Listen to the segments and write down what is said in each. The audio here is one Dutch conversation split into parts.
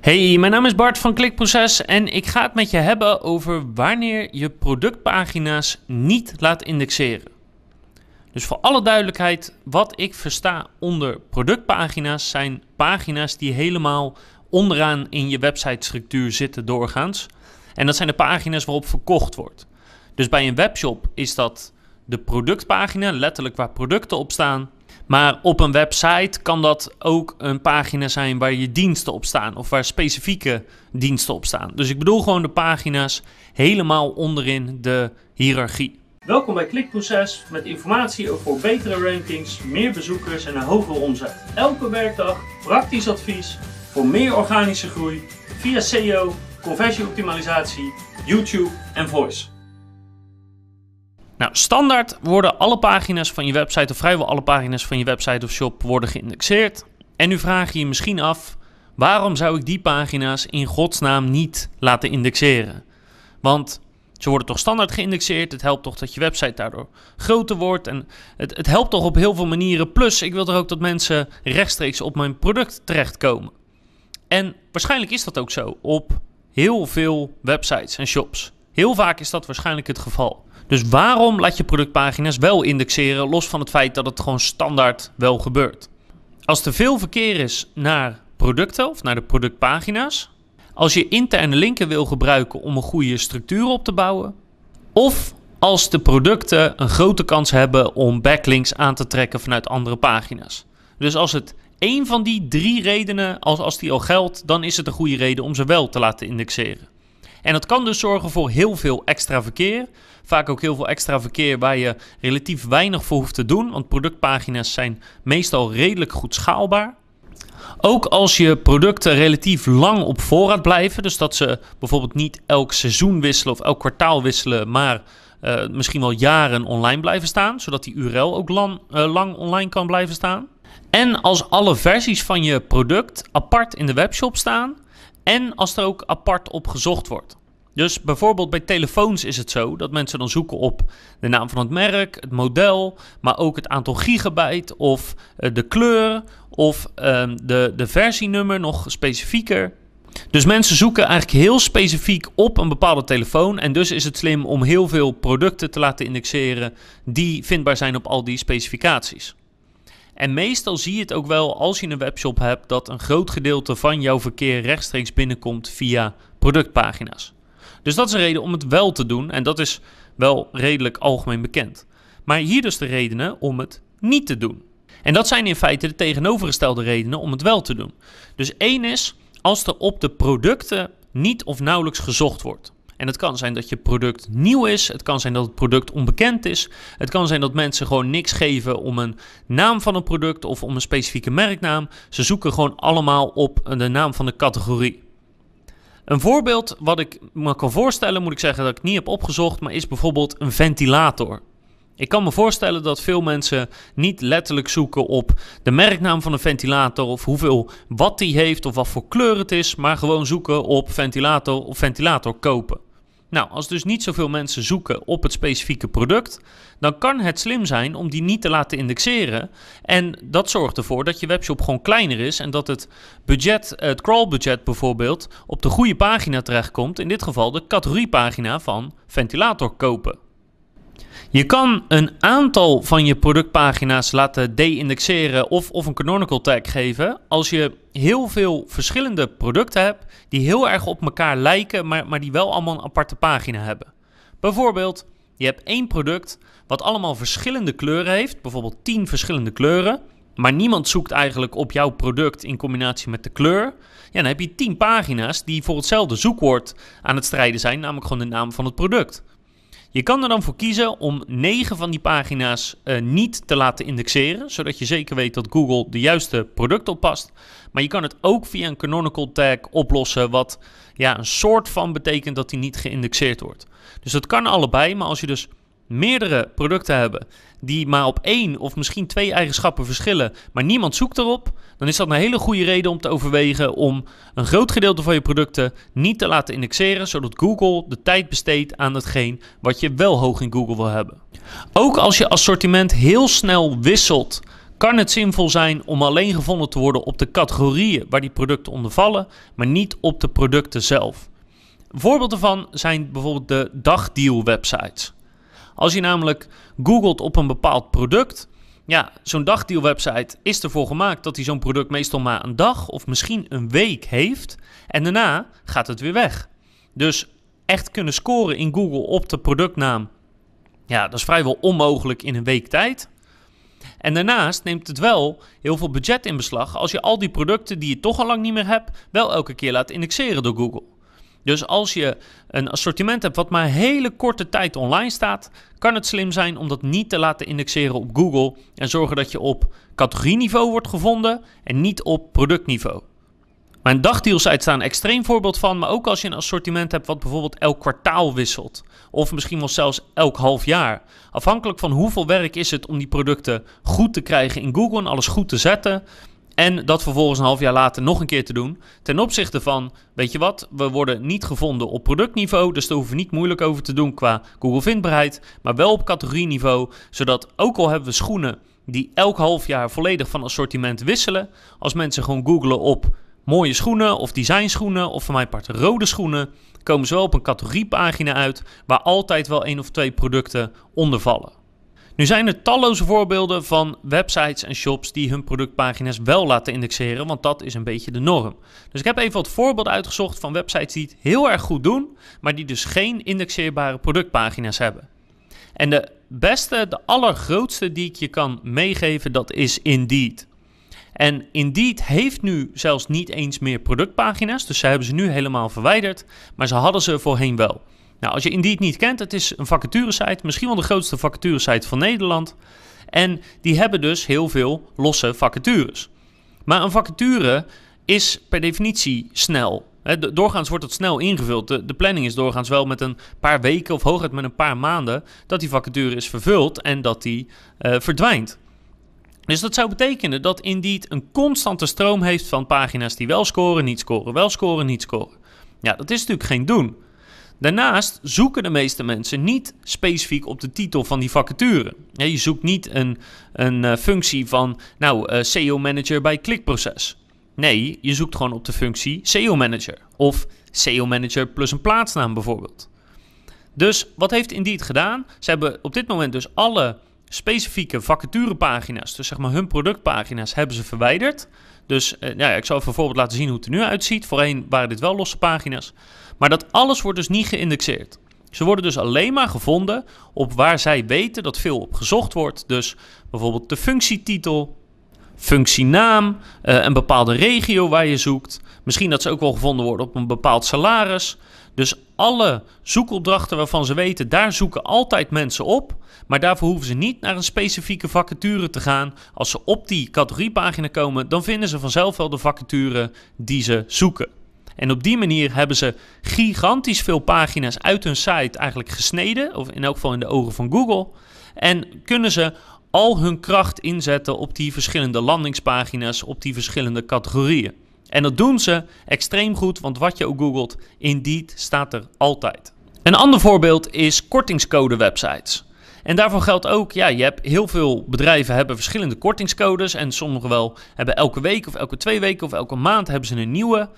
Hey, mijn naam is Bart van Klikproces en ik ga het met je hebben over wanneer je productpagina's niet laat indexeren. Dus voor alle duidelijkheid, wat ik versta onder productpagina's zijn pagina's die helemaal onderaan in je websitestructuur zitten doorgaans. En dat zijn de pagina's waarop verkocht wordt. Dus bij een webshop is dat de productpagina, letterlijk waar producten op staan. Maar op een website kan dat ook een pagina zijn waar je diensten op staan of waar specifieke diensten op staan. Dus ik bedoel gewoon de pagina's helemaal onderin de hiërarchie. Welkom bij Klikproces met informatie over betere rankings, meer bezoekers en een hogere omzet. Elke werkdag praktisch advies voor meer organische groei via SEO, conversieoptimalisatie, YouTube en voice. Nou, standaard worden alle pagina's van je website, of vrijwel alle pagina's van je website of shop, worden geïndexeerd. En nu vraag je je misschien af, waarom zou ik die pagina's in godsnaam niet laten indexeren? Want ze worden toch standaard geïndexeerd. Het helpt toch dat je website daardoor groter wordt. En het, het helpt toch op heel veel manieren. Plus, ik wil er ook dat mensen rechtstreeks op mijn product terechtkomen. En waarschijnlijk is dat ook zo op heel veel websites en shops. Heel vaak is dat waarschijnlijk het geval. Dus waarom laat je productpagina's wel indexeren, los van het feit dat het gewoon standaard wel gebeurt? Als er veel verkeer is naar producten of naar de productpagina's, als je interne linken wil gebruiken om een goede structuur op te bouwen, of als de producten een grote kans hebben om backlinks aan te trekken vanuit andere pagina's. Dus als het één van die drie redenen, als, als die al geldt, dan is het een goede reden om ze wel te laten indexeren. En dat kan dus zorgen voor heel veel extra verkeer. Vaak ook heel veel extra verkeer waar je relatief weinig voor hoeft te doen, want productpagina's zijn meestal redelijk goed schaalbaar. Ook als je producten relatief lang op voorraad blijven, dus dat ze bijvoorbeeld niet elk seizoen wisselen of elk kwartaal wisselen, maar uh, misschien wel jaren online blijven staan, zodat die URL ook lang, uh, lang online kan blijven staan. En als alle versies van je product apart in de webshop staan en als er ook apart op gezocht wordt. Dus bijvoorbeeld bij telefoons is het zo dat mensen dan zoeken op de naam van het merk, het model, maar ook het aantal gigabyte of uh, de kleur of uh, de, de versienummer nog specifieker. Dus mensen zoeken eigenlijk heel specifiek op een bepaalde telefoon. En dus is het slim om heel veel producten te laten indexeren die vindbaar zijn op al die specificaties. En meestal zie je het ook wel als je een webshop hebt dat een groot gedeelte van jouw verkeer rechtstreeks binnenkomt via productpagina's. Dus dat is een reden om het wel te doen en dat is wel redelijk algemeen bekend. Maar hier dus de redenen om het niet te doen. En dat zijn in feite de tegenovergestelde redenen om het wel te doen. Dus één is als er op de producten niet of nauwelijks gezocht wordt. En het kan zijn dat je product nieuw is. Het kan zijn dat het product onbekend is. Het kan zijn dat mensen gewoon niks geven om een naam van een product of om een specifieke merknaam. Ze zoeken gewoon allemaal op de naam van de categorie. Een voorbeeld wat ik me kan voorstellen, moet ik zeggen dat ik niet heb opgezocht, maar is bijvoorbeeld een ventilator. Ik kan me voorstellen dat veel mensen niet letterlijk zoeken op de merknaam van een ventilator of hoeveel watt die heeft of wat voor kleur het is, maar gewoon zoeken op ventilator of ventilator kopen. Nou, als dus niet zoveel mensen zoeken op het specifieke product, dan kan het slim zijn om die niet te laten indexeren. En dat zorgt ervoor dat je webshop gewoon kleiner is en dat het budget, het crawlbudget bijvoorbeeld, op de goede pagina terechtkomt. In dit geval de categoriepagina van ventilator kopen. Je kan een aantal van je productpagina's laten de-indexeren of, of een canonical tag geven als je heel veel verschillende producten hebt die heel erg op elkaar lijken, maar, maar die wel allemaal een aparte pagina hebben. Bijvoorbeeld, je hebt één product wat allemaal verschillende kleuren heeft, bijvoorbeeld 10 verschillende kleuren, maar niemand zoekt eigenlijk op jouw product in combinatie met de kleur. Ja, dan heb je 10 pagina's die voor hetzelfde zoekwoord aan het strijden zijn, namelijk gewoon de naam van het product. Je kan er dan voor kiezen om 9 van die pagina's uh, niet te laten indexeren, zodat je zeker weet dat Google de juiste product oppast. Maar je kan het ook via een canonical tag oplossen, wat ja, een soort van betekent dat die niet geïndexeerd wordt. Dus dat kan allebei, maar als je dus meerdere producten hebben die maar op één of misschien twee eigenschappen verschillen, maar niemand zoekt erop, dan is dat een hele goede reden om te overwegen om een groot gedeelte van je producten niet te laten indexeren, zodat Google de tijd besteedt aan hetgeen wat je wel hoog in Google wil hebben. Ook als je assortiment heel snel wisselt kan het zinvol zijn om alleen gevonden te worden op de categorieën waar die producten onder vallen, maar niet op de producten zelf. Voorbeelden daarvan zijn bijvoorbeeld de dagdeal websites. Als je namelijk googelt op een bepaald product, ja, zo'n dagdeal website is ervoor gemaakt dat hij zo'n product meestal maar een dag of misschien een week heeft en daarna gaat het weer weg. Dus echt kunnen scoren in Google op de productnaam, ja, dat is vrijwel onmogelijk in een week tijd. En daarnaast neemt het wel heel veel budget in beslag als je al die producten die je toch al lang niet meer hebt, wel elke keer laat indexeren door Google. Dus als je een assortiment hebt wat maar hele korte tijd online staat, kan het slim zijn om dat niet te laten indexeren op Google en zorgen dat je op categorieniveau wordt gevonden en niet op productniveau. Mijn dagdealsite staan een extreem voorbeeld van, maar ook als je een assortiment hebt wat bijvoorbeeld elk kwartaal wisselt. Of misschien wel zelfs elk half jaar. Afhankelijk van hoeveel werk is het om die producten goed te krijgen in Google en alles goed te zetten. En dat vervolgens een half jaar later nog een keer te doen. Ten opzichte van, weet je wat, we worden niet gevonden op productniveau. Dus daar hoeven we niet moeilijk over te doen qua Google vindbaarheid. Maar wel op categorieniveau. Zodat ook al hebben we schoenen die elk half jaar volledig van assortiment wisselen. Als mensen gewoon googlen op mooie schoenen of designschoenen of van mijn part rode schoenen, komen ze wel op een categoriepagina uit waar altijd wel één of twee producten onder vallen. Nu zijn er talloze voorbeelden van websites en shops die hun productpagina's wel laten indexeren, want dat is een beetje de norm. Dus ik heb even wat voorbeelden uitgezocht van websites die het heel erg goed doen, maar die dus geen indexeerbare productpagina's hebben. En de beste, de allergrootste die ik je kan meegeven, dat is Indeed. En Indeed heeft nu zelfs niet eens meer productpagina's, dus ze hebben ze nu helemaal verwijderd, maar ze hadden ze voorheen wel. Nou, als je Indeed niet kent, het is een vacaturesite, misschien wel de grootste vacaturesite van Nederland. En die hebben dus heel veel losse vacatures. Maar een vacature is per definitie snel. Doorgaans wordt het snel ingevuld. De, planning is doorgaans wel met een paar weken of hooguit met een paar maanden dat die vacature is vervuld en dat die uh, verdwijnt. Dus dat zou betekenen dat Indeed een constante stroom heeft van pagina's die wel scoren, niet scoren, wel scoren, niet scoren. Ja, dat is natuurlijk geen doen. Daarnaast zoeken de meeste mensen niet specifiek op de titel van die vacature. je zoekt niet een, een uh, functie van, nou, uh, SEO manager bij klikproces. Nee, je zoekt gewoon op de functie SEO manager. Of SEO manager plus een plaatsnaam bijvoorbeeld. Dus wat heeft Indeed gedaan? Ze hebben op dit moment dus alle specifieke vacaturepagina's, dus zeg maar hun productpagina's, hebben ze verwijderd. Dus uh, ja, ik zal even voorbeeld laten zien hoe het er nu uitziet. Voorheen waren dit wel losse pagina's. Maar dat alles wordt dus niet geïndexeerd. Ze worden dus alleen maar gevonden op waar zij weten dat veel op gezocht wordt. Dus bijvoorbeeld de functietitel, functienaam, uh, een bepaalde regio waar je zoekt. Misschien dat ze ook wel gevonden worden op een bepaald salaris. Dus alle zoekopdrachten waarvan ze weten, daar zoeken altijd mensen op. Maar daarvoor hoeven ze niet naar een specifieke vacature te gaan. Als ze op die categoriepagina komen, dan vinden ze vanzelf wel de vacature die ze zoeken. En op die manier hebben ze gigantisch veel pagina's uit hun site eigenlijk gesneden, of in elk geval in de ogen van Google. En kunnen ze al hun kracht inzetten op die verschillende landingspagina's, op die verschillende categorieën. En dat doen ze extreem goed, want wat je ook googelt, Indeed staat er altijd. Een ander voorbeeld is kortingscode websites. En daarvoor geldt ook, ja, je hebt heel veel bedrijven hebben verschillende kortingscodes en sommige wel hebben elke week of elke twee weken of elke maand hebben ze een nieuwe.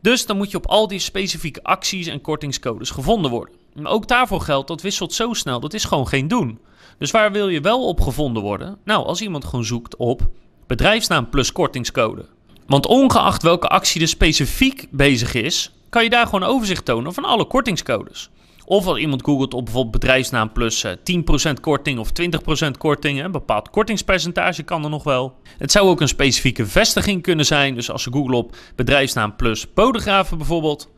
Dus dan moet je op al die specifieke acties en kortingscodes gevonden worden. Maar ook daarvoor geldt, dat wisselt zo snel, dat is gewoon geen doen. Dus waar wil je wel op gevonden worden? Nou, als iemand gewoon zoekt op bedrijfsnaam plus kortingscode. Want ongeacht welke actie er specifiek bezig is, kan je daar gewoon overzicht tonen van alle kortingscodes. Of als iemand googelt op bijvoorbeeld bedrijfsnaam plus 10% eh, korting of 20% korting, een bepaald kortingspercentage kan er nog wel. Het zou ook een specifieke vestiging kunnen zijn, dus als ze googelen op bedrijfsnaam plus bodegraven bijvoorbeeld.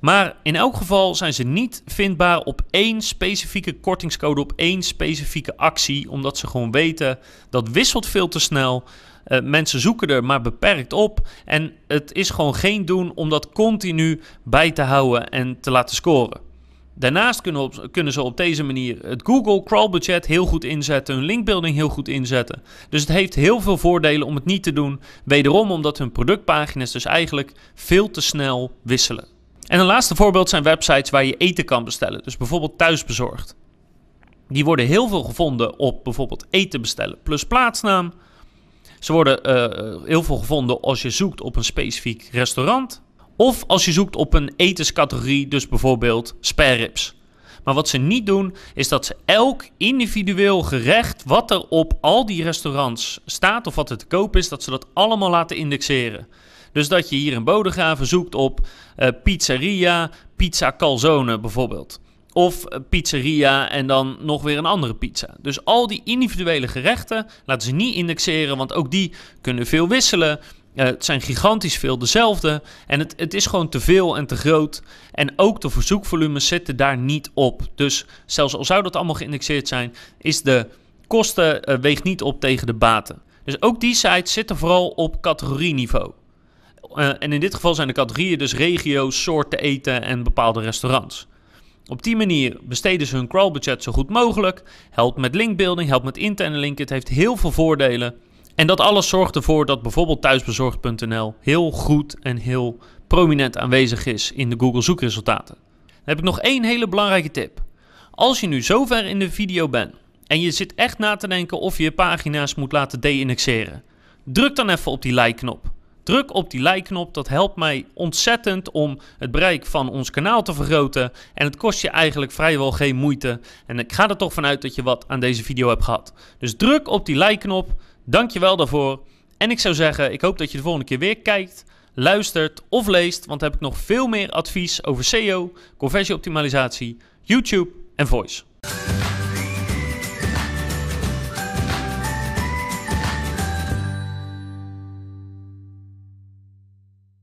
Maar in elk geval zijn ze niet vindbaar op één specifieke kortingscode, op één specifieke actie, omdat ze gewoon weten dat wisselt veel te snel. Uh, mensen zoeken er maar beperkt op. En het is gewoon geen doen om dat continu bij te houden en te laten scoren. Daarnaast kunnen, kunnen, ze op deze manier het Google crawl budget heel goed inzetten, hun linkbuilding heel goed inzetten. Dus het heeft heel veel voordelen om het niet te doen. Wederom omdat hun productpagina's dus eigenlijk veel te snel wisselen. En een laatste voorbeeld zijn websites waar je eten kan bestellen. Dus bijvoorbeeld thuisbezorgd. Die worden heel veel gevonden op bijvoorbeeld eten bestellen plus plaatsnaam. Ze worden uh, heel veel gevonden als je zoekt op een specifiek restaurant. Of als je zoekt op een etenscategorie, dus bijvoorbeeld spare ribs. Maar wat ze niet doen, is dat ze elk individueel gerecht wat er op al die restaurants staat of wat er te koop is, dat ze dat allemaal laten indexeren. Dus dat je hier in Bodegraven zoekt op uh, pizzeria, pizza calzone bijvoorbeeld. Of eh, pizzeria en dan nog weer een andere pizza. Dus al die individuele gerechten laten ze niet indexeren, want ook die kunnen veel wisselen. Uh, het zijn gigantisch veel dezelfde. En het, het is gewoon te veel en te groot. En ook de verzoekvolumes zitten daar niet op. Dus zelfs al zou dat allemaal geïndexeerd zijn, is de kosten uh, weegt niet op tegen de baten. Dus ook die sites zitten vooral op categorieniveau. Uh, en in dit geval zijn de categorieën dus regio's, soorten eten en bepaalde restaurants. Op die manier besteden ze hun crawlbudget zo goed mogelijk. Helpt met linkbuilding, helpt met interne linken. Het heeft heel veel voordelen. En dat alles zorgt ervoor dat bijvoorbeeld thuisbezorgd.nl heel goed en heel prominent aanwezig is in de Google zoekresultaten. Dan heb ik nog één hele belangrijke tip. Als je nu zover in de video bent en je zit echt na te denken of je je pagina's moet laten de-indexeren, druk dan even op die like-knop. Druk op die like-knop, dat helpt mij ontzettend om het bereik van ons kanaal te vergroten. En het kost je eigenlijk vrijwel geen moeite. En ik ga er toch vanuit dat je wat aan deze video hebt gehad. Dus druk op die like-knop, dankjewel daarvoor. En ik zou zeggen, ik hoop dat je de volgende keer weer kijkt, luistert of leest. Want dan heb ik nog veel meer advies over SEO, conversieoptimalisatie, YouTube en voice.